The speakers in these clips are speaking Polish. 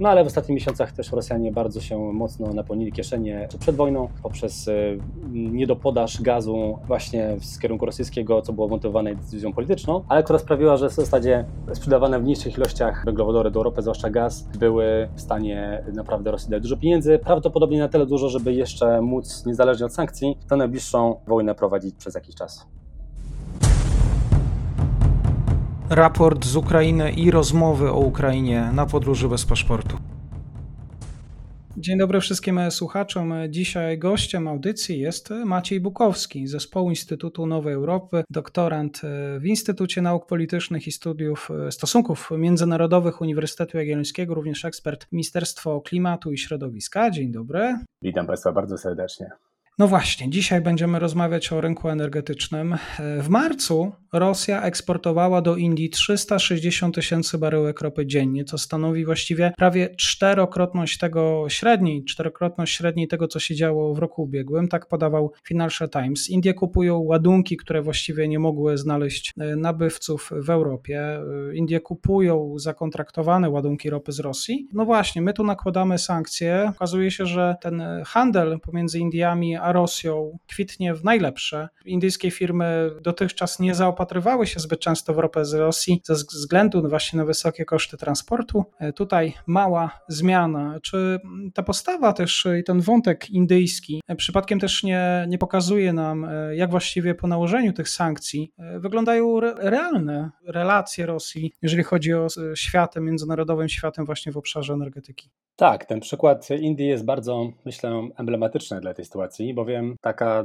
No ale w ostatnich miesiącach też Rosjanie bardzo się mocno napełnili kieszenie przed wojną poprzez niedopodaż gazu właśnie z kierunku rosyjskiego, co było motywowane decyzją polityczną, ale która sprawiła, że w zasadzie sprzedawane w mniejszych ilościach węglowodory do Europy, zwłaszcza gaz, były w stanie naprawdę Rosji dać dużo pieniędzy, prawdopodobnie na tyle dużo, żeby jeszcze móc niezależnie od sankcji tę najbliższą wojnę prowadzić przez jakiś czas. Raport z Ukrainy i rozmowy o Ukrainie na podróży bez paszportu. Dzień dobry wszystkim słuchaczom. Dzisiaj gościem audycji jest Maciej Bukowski zespołu Instytutu Nowej Europy, doktorant w Instytucie Nauk Politycznych i Studiów Stosunków Międzynarodowych Uniwersytetu Jagiellońskiego, również ekspert Ministerstwo Klimatu i Środowiska. Dzień dobry. Witam Państwa bardzo serdecznie. No właśnie, dzisiaj będziemy rozmawiać o rynku energetycznym. W marcu Rosja eksportowała do Indii 360 tysięcy baryłek ropy dziennie, co stanowi właściwie prawie czterokrotność tego średniej, czterokrotność średniej tego, co się działo w roku ubiegłym. Tak podawał Financial Times. Indie kupują ładunki, które właściwie nie mogły znaleźć e, nabywców w Europie. E, Indie kupują zakontraktowane ładunki ropy z Rosji. No właśnie, my tu nakładamy sankcje. Okazuje się, że ten handel pomiędzy Indiami a Rosją kwitnie w najlepsze. Indyjskie firmy dotychczas nie zaopatrywały się zbyt często w ropę z Rosji ze względu właśnie na wysokie koszty transportu. E, tutaj mała zmiana. Czy ta postawa też i ten wątek indyjski e, przypadkiem też nie, nie pokazuje nam, e, jak właściwie po nałożeniu tych sankcji wyglądają realne relacje Rosji, jeżeli chodzi o światem, międzynarodowym światem właśnie w obszarze energetyki? Tak, ten przykład Indii jest bardzo, myślę, emblematyczny dla tej sytuacji, bowiem taka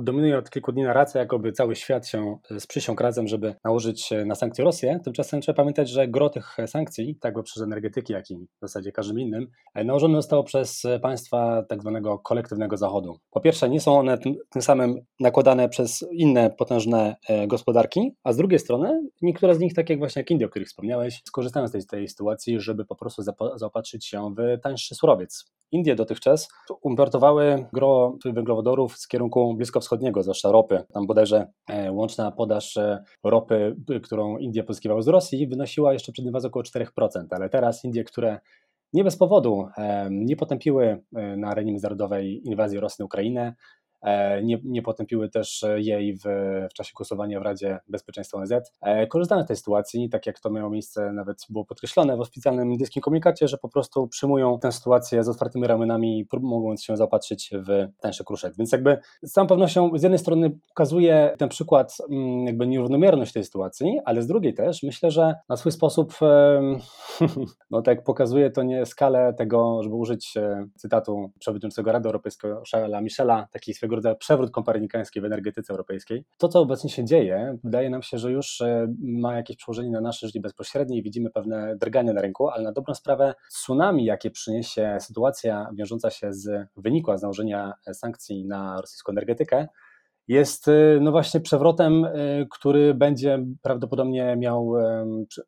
dominuje od kilku dni narracja, jakoby cały świat się e, sprzysiągł razem, żeby nałożyć na sankcje Rosję. Tymczasem trzeba pamiętać, że gro tych sankcji, tak przez energetyki, jak i w zasadzie każdym innym, e, nałożone zostało przez państwa tak zwanego kolektywnego Zachodu. Po pierwsze, nie są one tym, tym samym nakładane przez inne potężne e, gospodarki, a z drugiej strony niektóre z nich, tak jak właśnie jak Indie, o których wspomniałeś, skorzystają z tej, tej sytuacji, żeby po prostu zaopatrzyć się w tańszy surowiec. Indie dotychczas importowały gro węglowodorów z kierunku bliskowschodniego, zwłaszcza ropy. Tam bodajże e, łączna podaż e, ropy, którą Indie pozyskiwały z Rosji, wynosiła jeszcze przed inwazją około 4%, ale teraz Indie, które nie bez powodu nie potępiły e, na arenie międzynarodowej inwazji Rosji na Ukrainę, E, nie, nie potępiły też jej w, w czasie głosowania w Radzie Bezpieczeństwa ONZ. E, korzystając z tej sytuacji, tak jak to miało miejsce, nawet było podkreślone w oficjalnym indyjskim komunikacie, że po prostu przyjmują tę sytuację z otwartymi ramionami, mogąc się zaopatrzyć w tańszy kruszek. Więc jakby z całą pewnością z jednej strony pokazuje ten przykład mm, jakby nierównomierność tej sytuacji, ale z drugiej też myślę, że na swój sposób no tak pokazuje to nie skalę tego, żeby użyć e, cytatu przewodniczącego Rady Europejskiej Charlesa Michela, takiej swego rodzaju przewrót kopernikański w energetyce europejskiej. To, co obecnie się dzieje, wydaje nam się, że już e, ma jakieś przełożenie na nasze życie bezpośrednie i widzimy pewne drgania na rynku, ale na dobrą sprawę tsunami, jakie przyniesie sytuacja wiążąca się z wyniku z nałożenia sankcji na rosyjską energetykę, jest e, no właśnie przewrotem, e, który będzie prawdopodobnie miał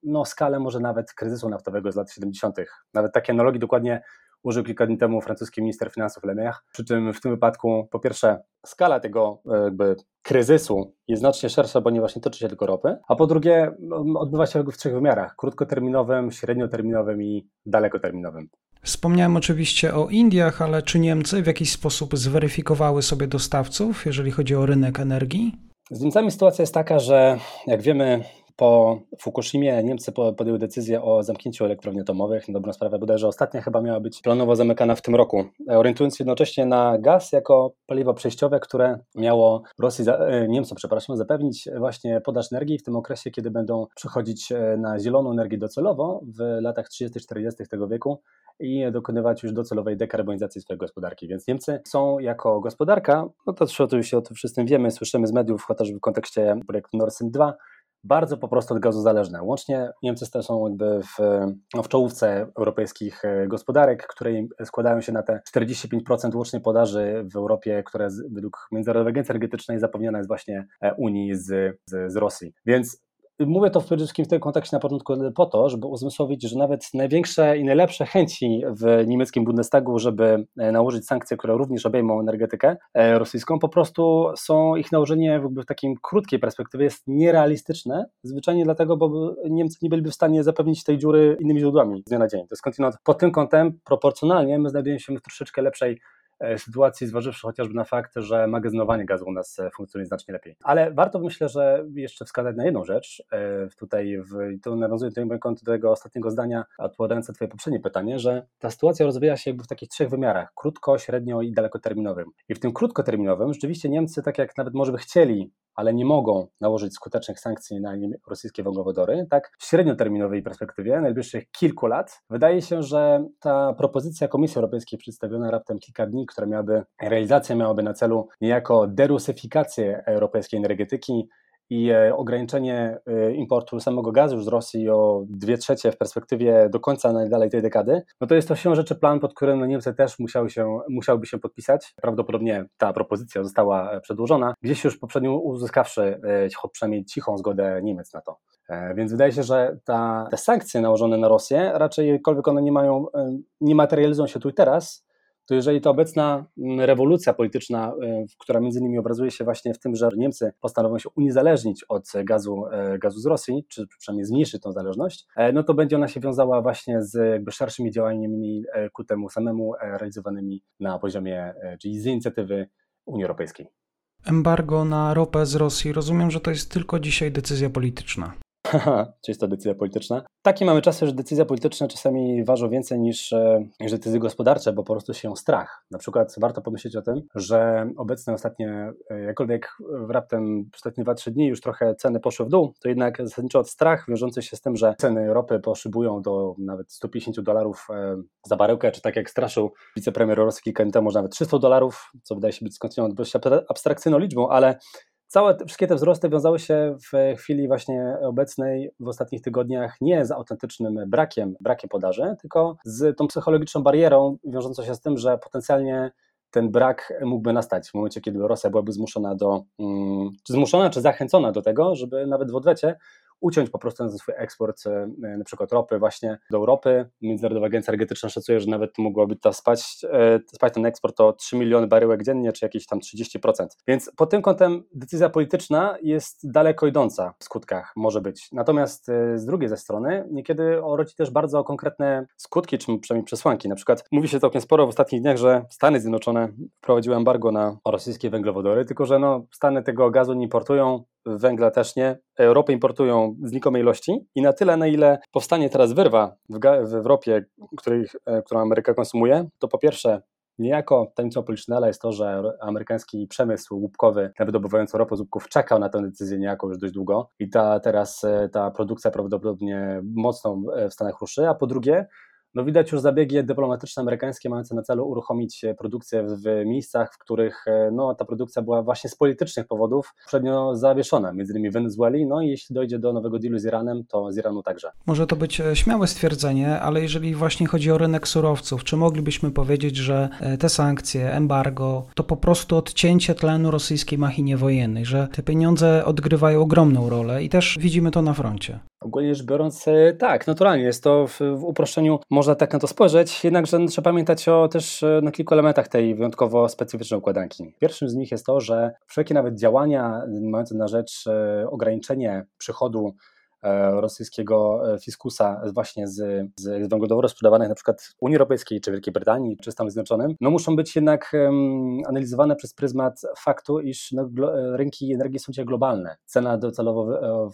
no, skalę może nawet kryzysu naftowego z lat 70. Nawet takie analogii dokładnie użył kilka dni temu francuski minister finansów Lemech. Przy czym w tym wypadku, po pierwsze, skala tego e, jakby kryzysu jest znacznie szersza, ponieważ nie toczy się tylko ropy, a po drugie, no, odbywa się w trzech wymiarach: krótkoterminowym, średnioterminowym i dalekoterminowym. Wspomniałem oczywiście o Indiach, ale czy Niemcy w jakiś sposób zweryfikowały sobie dostawców, jeżeli chodzi o rynek energii? Z Niemcami sytuacja jest taka, że jak wiemy, po Fukushimie Niemcy podjęły decyzję o zamknięciu elektrowni atomowych. Na dobrą sprawę bodajże ostatnia chyba miała być planowo zamykana w tym roku, orientując się jednocześnie na gaz jako paliwo przejściowe, które miało Rosji, e, Niemcom przepraszam, zapewnić właśnie podaż energii w tym okresie, kiedy będą przechodzić e, na zieloną energię docelowo w latach 30-40 tego wieku i dokonywać już docelowej dekarbonizacji swojej gospodarki. Więc Niemcy są jako gospodarka, no to oczywiście o tym wszyscy wiemy, słyszymy z mediów, chociażby w kontekście projektu Nord Stream 2, bardzo po prostu od gazu zależne. Łącznie Niemcy są jakby w, no w czołówce europejskich e, gospodarek, które składają się na te 45% łącznie podaży w Europie, które według Międzynarodowej Agencji Energetycznej zapewniona jest właśnie e, Unii z, z, z Rosji. Więc mówię to przede wszystkim w tym kontekście na początku po to, żeby uzmysłowić, że nawet największe i najlepsze chęci w niemieckim Bundestagu, żeby e, nałożyć sankcje, które również obejmą energetykę e, rosyjską, po prostu są ich nałożenie w takim krótkiej perspektywie jest nierealistyczne, zwyczajnie dlatego, bo Niemcy nie byliby w stanie zapewnić tej dziury innymi źródłami z dnia na dzień. To jest kontynuat pod tym kątem proporcjonalnie my znajdujemy się w troszeczkę lepszej sytuacji, zważywszy chociażby na fakt, że magazynowanie gazu u nas e, funkcjonuje znacznie lepiej. Ale warto myślę, że jeszcze wskazać na jedną rzecz. E, tutaj w, to nawiązuje do tego ostatniego zdania, odpowiadając na Twoje poprzednie pytanie, że ta sytuacja rozwija się jakby w takich trzech wymiarach: krótko, średnio i dalekoterminowym. I w tym krótkoterminowym rzeczywiście Niemcy, tak jak nawet może by chcieli ale nie mogą nałożyć skutecznych sankcji na rosyjskie węglowodory, tak w średnioterminowej perspektywie, najbliższych kilku lat, wydaje się, że ta propozycja Komisji Europejskiej przedstawiona raptem kilka dni, która miałaby, realizacja miałaby na celu niejako derusyfikację europejskiej energetyki, i e, ograniczenie e, importu samego gazu z Rosji o 2 trzecie w perspektywie do końca najdalej tej dekady, no to jest to się rzeczy plan, pod którym no Niemcy też musiały się, musiałyby się podpisać. Prawdopodobnie ta propozycja została e, przedłożona, gdzieś już poprzednio uzyskawszy przynajmniej cichą zgodę Niemiec na to. Więc wydaje się, że ta, te sankcje nałożone na Rosję raczej jakkolwiek one nie mają, nie materializują się tu i teraz, to jeżeli ta obecna mm, rewolucja polityczna, e, która między innymi obrazuje się właśnie w tym, że Niemcy postanowią się uniezależnić od gazu, e, gazu z Rosji, czy przynajmniej zmniejszyć tą zależność, e, no to będzie ona się wiązała właśnie z jakby szerszymi działaniami ku temu samemu realizowanymi na poziomie, czyli z inicjatywy Unii Europejskiej. Embargo na ropę z Rosji, rozumiem, że to jest tylko dzisiaj decyzja polityczna. czy jest to decyzja polityczna? Takie mamy czasy, że decyzja polityczna czasami ważą więcej niż, e, niż decyzje gospodarcze, bo po prostu się strach. Na przykład warto pomyśleć o tym, że obecne ostatnie, e, jakkolwiek raptem ostatnie 2-3 dni już trochę ceny poszły w dół, to jednak zasadniczo strach wiążący się z tym, że ceny ropy poszybują do nawet 150 dolarów e, za baryłkę, czy tak jak straszył wicepremier Rosji kilka dni temu, może nawet 300 dolarów, co wydaje się być skądinąd dość abstrakcyjną liczbą, ale Całe, wszystkie te wzrosty wiązały się w chwili właśnie obecnej, w ostatnich tygodniach, nie z autentycznym brakiem, brakiem podaży, tylko z tą psychologiczną barierą wiążącą się z tym, że potencjalnie ten brak mógłby nastać w momencie, kiedy Rosja byłaby zmuszona do, mm, czy zmuszona, czy zachęcona do tego, żeby nawet w odwecie uciąć po prostu ten swój eksport e, na przykład ropy właśnie do Europy. Międzynarodowa Agencja Energetyczna szacuje, że nawet mogłaby ta spaść, e, spaść ten eksport o 3 miliony baryłek dziennie, czy jakieś tam 30%. Więc pod tym kątem decyzja polityczna jest daleko idąca w skutkach, może być. Natomiast e, z drugiej ze strony niekiedy rodzi też bardzo konkretne skutki, czy przynajmniej przesłanki. Na przykład mówi się całkiem sporo w ostatnich dniach, że Stany Zjednoczone wprowadziły embargo na rosyjskie węglowodory, tylko że no, Stany tego gazu nie importują, węgla też nie. Europę importują znikomej ilości i na tyle, na ile powstanie teraz wyrwa w, w Europie, której, którą Ameryka konsumuje, to po pierwsze Niejako tajemnicą Polichinella jest to, że amerykański przemysł łupkowy wydobywający ropę z łupków czekał na tę decyzję niejako już dość długo i ta teraz e, ta produkcja prawdopodobnie mocno e, w Stanach ruszy, a po drugie no widać już zabiegi dyplomatyczne amerykańskie mające na celu uruchomić e, produkcję w miejscach, w których e, no, ta produkcja była właśnie z politycznych powodów poprzednio zawieszona, między innymi w Wenezueli, no i jeśli dojdzie do nowego dealu z Iranem, to z Iranu także. Może to być e, śmiałe stwierdzenie, ale jeżeli właśnie chodzi o rynek surowców, czy moglibyśmy powiedzieć, że te sankcje, embargo, to po prostu odcięcie tlenu rosyjskiej machinie wojennej, że te pieniądze odgrywają ogromną rolę i też widzimy to na froncie? Ogólnie rzecz biorąc, e, tak, naturalnie jest to w, w uproszczeniu, można tak na to spojrzeć, jednakże trzeba pamiętać o też e, na kilku elementach tej wyjątkowo specyficznej układanki. Pierwszym z nich jest to, że wszelkie nawet działania mające na rzecz e, ograniczenie przychodu rosyjskiego e, fiskusa właśnie z, z węglowodoru sprzedawanych na przykład w Unii Europejskiej, czy Wielkiej Brytanii, czy Stanach Zjednoczonych, no muszą być jednak um, analizowane przez pryzmat faktu, iż no, e, rynki energii są dzisiaj globalne. Cena docelowo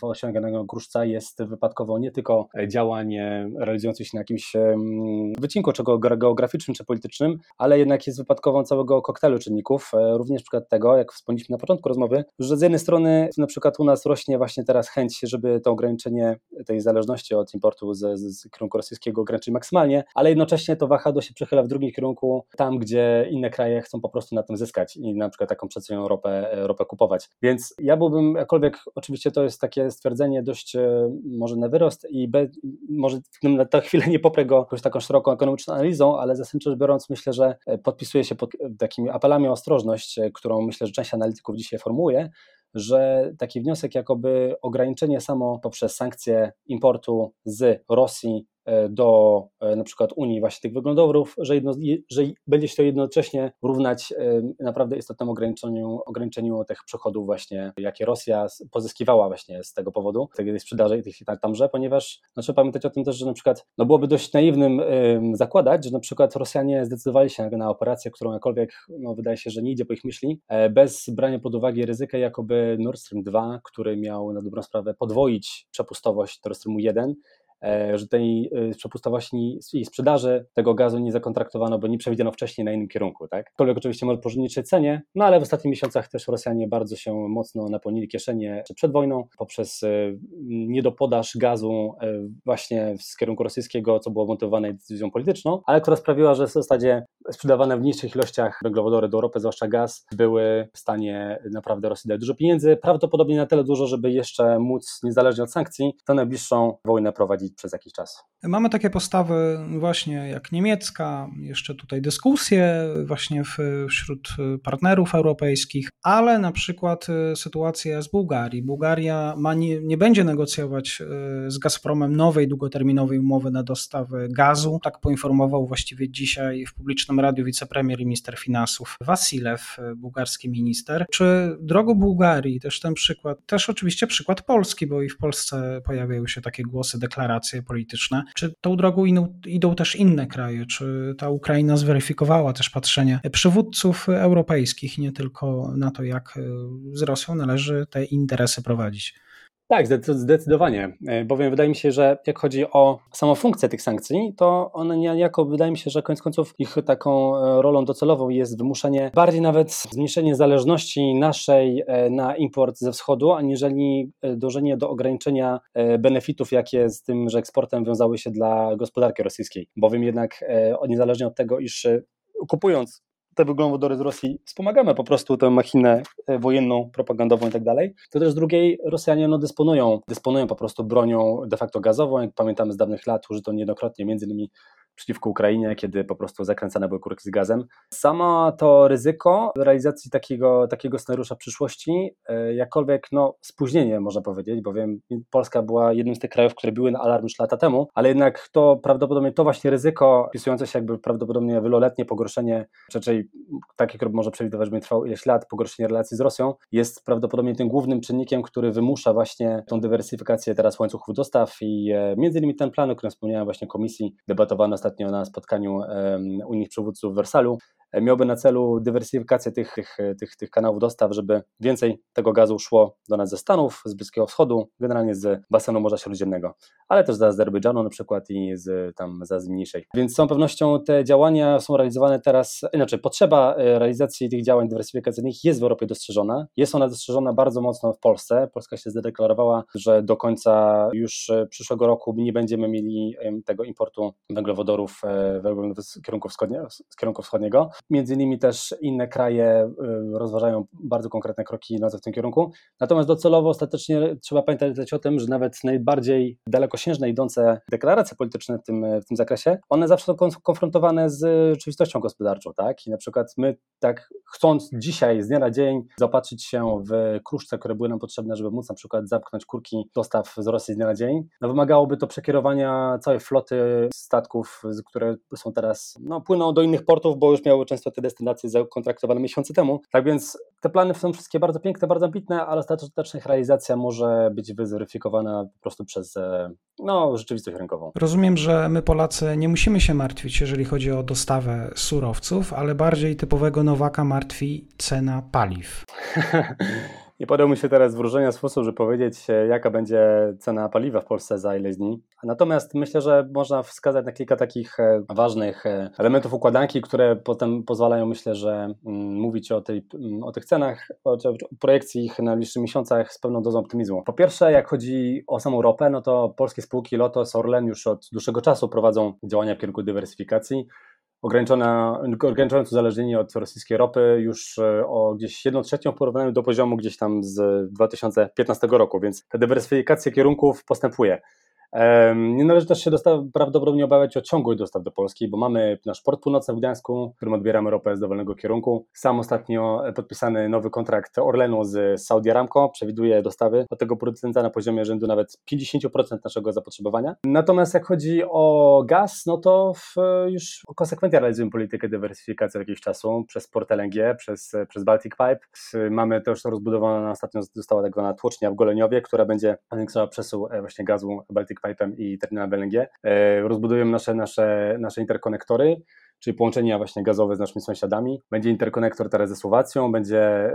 osiąganego kruszca jest wypadkowo nie tylko działanie realizujące się na jakimś um, wycinku, czy geograficznym, czy politycznym, ale jednak jest wypadkową całego koktajlu czynników, również przykład tego, jak wspomnieliśmy na początku rozmowy, że z jednej strony na przykład u nas rośnie właśnie teraz chęć, żeby to ograniczenie ograniczenie tej zależności od importu z, z kierunku rosyjskiego ograniczyć maksymalnie, ale jednocześnie to wahadło się przechyla w drugim kierunku, tam gdzie inne kraje chcą po prostu na tym zyskać i na przykład taką przecenioną ropę, ropę kupować. Więc ja byłbym, jakkolwiek oczywiście to jest takie stwierdzenie dość e, może na wyrost i be, może na tę chwilę nie poprę go jakąś taką szeroką ekonomiczną analizą, ale zasadniczo rzecz biorąc myślę, że e, podpisuje się pod takimi apelami o ostrożność, e, którą myślę, że część analityków dzisiaj formułuje, że taki wniosek, jakoby ograniczenie samo poprzez sankcje importu z Rosji do e, na przykład Unii właśnie tych wyglądowrów, że, jedno, że będzie się to jednocześnie równać e, naprawdę istotnemu ograniczeniu, ograniczeniu tych przychodów właśnie, jakie Rosja pozyskiwała właśnie z tego powodu, tej sprzedaży tych tamże, ponieważ no, trzeba pamiętać o tym też, że na przykład no, byłoby dość naiwnym zakładać, że na przykład Rosjanie zdecydowali się na, operację, którą jakkolwiek no, wydaje się, że nie idzie po ich myśli, bez brania pod uwagę ryzyka jakoby Nord Stream 2, który miał na dobrą sprawę podwoić przepustowość Nord Streamu 1, E, że tej e, przepustowości i sprzedaży tego gazu nie zakontraktowano, bo nie przewidziano wcześniej na innym kierunku. Tak? Kolek oczywiście może po niższej cenie, no ale w ostatnich miesiącach też Rosjanie bardzo się mocno napełnili kieszenie przed wojną poprzez e, niedopodaż gazu właśnie z kierunku rosyjskiego, co było motywowane decyzją polityczną, ale która sprawiła, że w zasadzie sprzedawane w niższych ilościach węglowodory do Europy, zwłaszcza gaz, były w stanie naprawdę Rosji dać dużo pieniędzy, prawdopodobnie na tyle dużo, żeby jeszcze móc niezależnie od sankcji tę najbliższą wojnę prowadzić przez jakiś czas. Mamy takie postawy właśnie jak niemiecka, jeszcze tutaj dyskusje właśnie w, wśród partnerów europejskich, ale na przykład e, sytuacja z Bułgarii. Bułgaria ma nie, nie będzie negocjować e, z Gazpromem nowej długoterminowej umowy na dostawę gazu. Tak poinformował właściwie dzisiaj w publicznym radiu wicepremier i minister finansów Wasilew, e, bułgarski minister. Czy drogo Bułgarii, też ten przykład, też oczywiście przykład Polski, bo i w Polsce pojawiają się takie głosy, deklaracje, polityczne. Czy tą drogą idą, idą też inne kraje? Czy ta Ukraina zweryfikowała też patrzenie przywódców europejskich, nie tylko na to, jak z Rosją należy te interesy prowadzić? Tak, zdecydowanie, e, bowiem wydaje mi się, że jak chodzi o samą funkcję tych sankcji, to one niejako wydaje mi się, że koniec końców ich taką e, rolą docelową jest wymuszenie, bardziej nawet zmniejszenie zależności naszej e, na import ze wschodu, aniżeli dążenie do ograniczenia benefitów, jakie z tym, że eksportem wiązały się dla gospodarki rosyjskiej. Bowiem jednak niezależnie od tego, iż kupując te węglowodory z Rosji wspomagamy po prostu tę machinę e, wojenną, propagandową i tak dalej, to też z drugiej Rosjanie no, dysponują, dysponują po prostu bronią de facto gazową, jak pamiętamy z dawnych lat, użyto niejednokrotnie między innymi przeciwko Ukrainie, kiedy po prostu zakręcane były kurki z gazem. Samo to ryzyko realizacji takiego, takiego scenariusza przyszłości, e, jakkolwiek no, spóźnienie można powiedzieć, bowiem Polska była jednym z tych krajów, które były na alarm już lata temu, ale jednak to prawdopodobnie to właśnie ryzyko, wpisujące się jakby prawdopodobnie wieloletnie pogorszenie, raczej takie, które może przewidywać, że będzie trwało ileś lat, pogorszenie relacji z Rosją, jest prawdopodobnie tym głównym czynnikiem, który wymusza właśnie tą dywersyfikację teraz łańcuchów dostaw i e, między innymi ten plan, o którym wspomniałem właśnie komisji, debatowano ostatnio ostatnio na spotkaniu unijnych przywódców w Wersalu, miałby na celu dywersyfikację tych, tych, tych, tych kanałów dostaw, żeby więcej tego gazu szło do nas ze Stanów, z Bliskiego Wschodu, generalnie z basenu Morza Śródziemnego, ale też z Azerbejdżanu na przykład i z tam z Azji Mniejszej. Więc z całą pewnością te działania są realizowane teraz, inaczej potrzeba e, realizacji tych działań dywersyfikacyjnych jest w Europie dostrzeżona. Jest ona dostrzeżona bardzo mocno w Polsce. Polska się zadeklarowała, że do końca już e, przyszłego roku nie będziemy mieli tego importu węglowodorów e, z kierunku, wschodnie, z kierunku wschodniego. Między innymi też inne kraje y, rozważają bardzo konkretne kroki w tym kierunku. Natomiast docelowo ostatecznie trzeba pamiętać o tym, że nawet najbardziej dalekosiężne idące deklaracje polityczne w tym, w tym zakresie, one zawsze są konfrontowane z rzeczywistością gospodarczą. Tak? I na przykład my tak chcąc dzisiaj z dnia na dzień zaopatrzyć się w kruszce, które były nam potrzebne, żeby móc na przykład zamknąć kurki dostaw z Rosji z dnia na dzień, no wymagałoby to przekierowania całej floty statków, które są teraz, no płyną do innych portów, bo już miały często te destynacje zakontraktowane miesiące temu. Tak więc te plany są wszystkie bardzo piękne, bardzo ambitne, ale ostatecznie ich realizacja może być wyzweryfikowana po prostu przez e, no, rzeczywistość rynkową. Rozumiem, że my Polacy nie musimy się martwić, jeżeli chodzi o dostawę surowców, ale bardziej typowego Nowaka martwi cena paliw. Nie podał mi się teraz wróżenia sposób, żeby powiedzieć, e, jaka będzie cena paliwa w Polsce za ileś dni. Natomiast myślę, że można wskazać na kilka takich e, ważnych e, elementów układanki, które potem pozwalają, myślę, że mm, mówić o, tej, mm, o tych cenach, o projekcji ich na najbliższych miesiącach z pewną dozą optymizmu. Po pierwsze, jak chodzi o samą ropę, no to polskie spółki Lotos, Orlen już od dłuższego czasu prowadzą działania w kierunku dywersyfikacji ograniczona, ograniczone uzależnienie od rosyjskiej ropy już e, o gdzieś 1 trzecią w porównaniu do poziomu gdzieś tam z 2015 roku, więc ta dywersyfikacja kierunków postępuje. Nie należy też się dostaw, prawdopodobnie obawiać o ciągłość dostaw do Polski, bo mamy nasz port północny w Gdańsku, którym odbieramy ropę z dowolnego kierunku. Sam ostatnio podpisany nowy kontrakt Orlenu z Saudi Aramco przewiduje dostawy do tego producenta na poziomie rzędu nawet 50% naszego zapotrzebowania. Natomiast jak chodzi o gaz, no to w, już konsekwentnie realizujemy politykę dywersyfikacji od jakiegoś czasu przez port LNG, przez, przez Baltic Pipe. Mamy też rozbudowana, ostatnio została tak zwana tłocznia w Goleniowie, która będzie zwiększała przesył e, właśnie gazu Baltic Pipe'em i terminalem LNG. E, rozbudujemy nasze, nasze, nasze interkonektory czyli połączenia właśnie gazowe z naszymi sąsiadami. Będzie interkonektor teraz ze Słowacją, będzie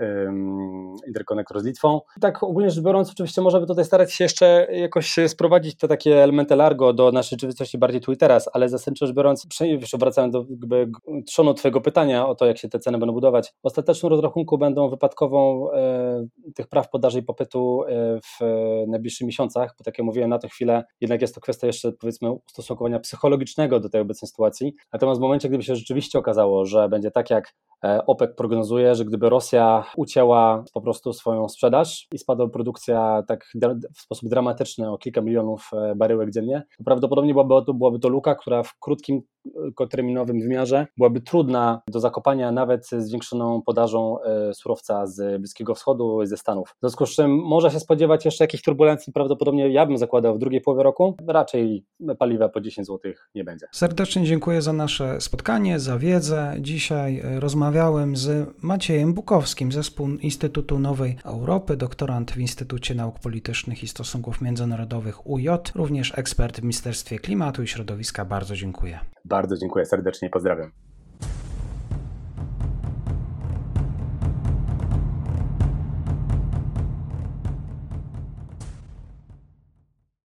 interkonektor z Litwą. I tak ogólnie rzecz biorąc, oczywiście możemy tutaj starać się jeszcze jakoś sprowadzić te takie elementy largo do naszej rzeczywistości bardziej tu i teraz, ale zasadniczo rzecz biorąc, już wracając do jakby trzonu Twojego pytania o to, jak się te ceny będą budować, w ostatecznym rozrachunku będą wypadkową e, tych praw podaży i popytu e, w najbliższych miesiącach, bo tak jak mówiłem, na tę chwilę jednak jest to kwestia jeszcze powiedzmy ustosunkowania psychologicznego do tej obecnej sytuacji. Natomiast w momencie, gdyby się rzeczywiście okazało, że będzie tak jak e, OPEC prognozuje, że gdyby Rosja ucięła po prostu swoją sprzedaż i spadła produkcja tak w sposób dramatyczny o kilka milionów e, baryłek dziennie, to prawdopodobnie byłaby to, byłaby to luka, która w krótkim krótkoterminowym wymiarze byłaby trudna do zakopania nawet zwiększoną podażą e, surowca z Bliskiego Wschodu i ze Stanów. W związku z czym może się spodziewać jeszcze jakichś turbulencji, prawdopodobnie ja bym zakładał w drugiej połowie roku, raczej paliwa po 10 zł nie będzie. Serdecznie dziękuję za nasze spotkanie, za wiedzę. Dzisiaj e, rozmawiałem z Maciejem Bukowskim, zespół Instytutu Nowej Europy, doktorant w Instytucie Nauk Politycznych i Stosunków Międzynarodowych UJ, również ekspert w Ministerstwie Klimatu i Środowiska. Bardzo dziękuję. Bardzo dziękuję serdecznie pozdrawiam.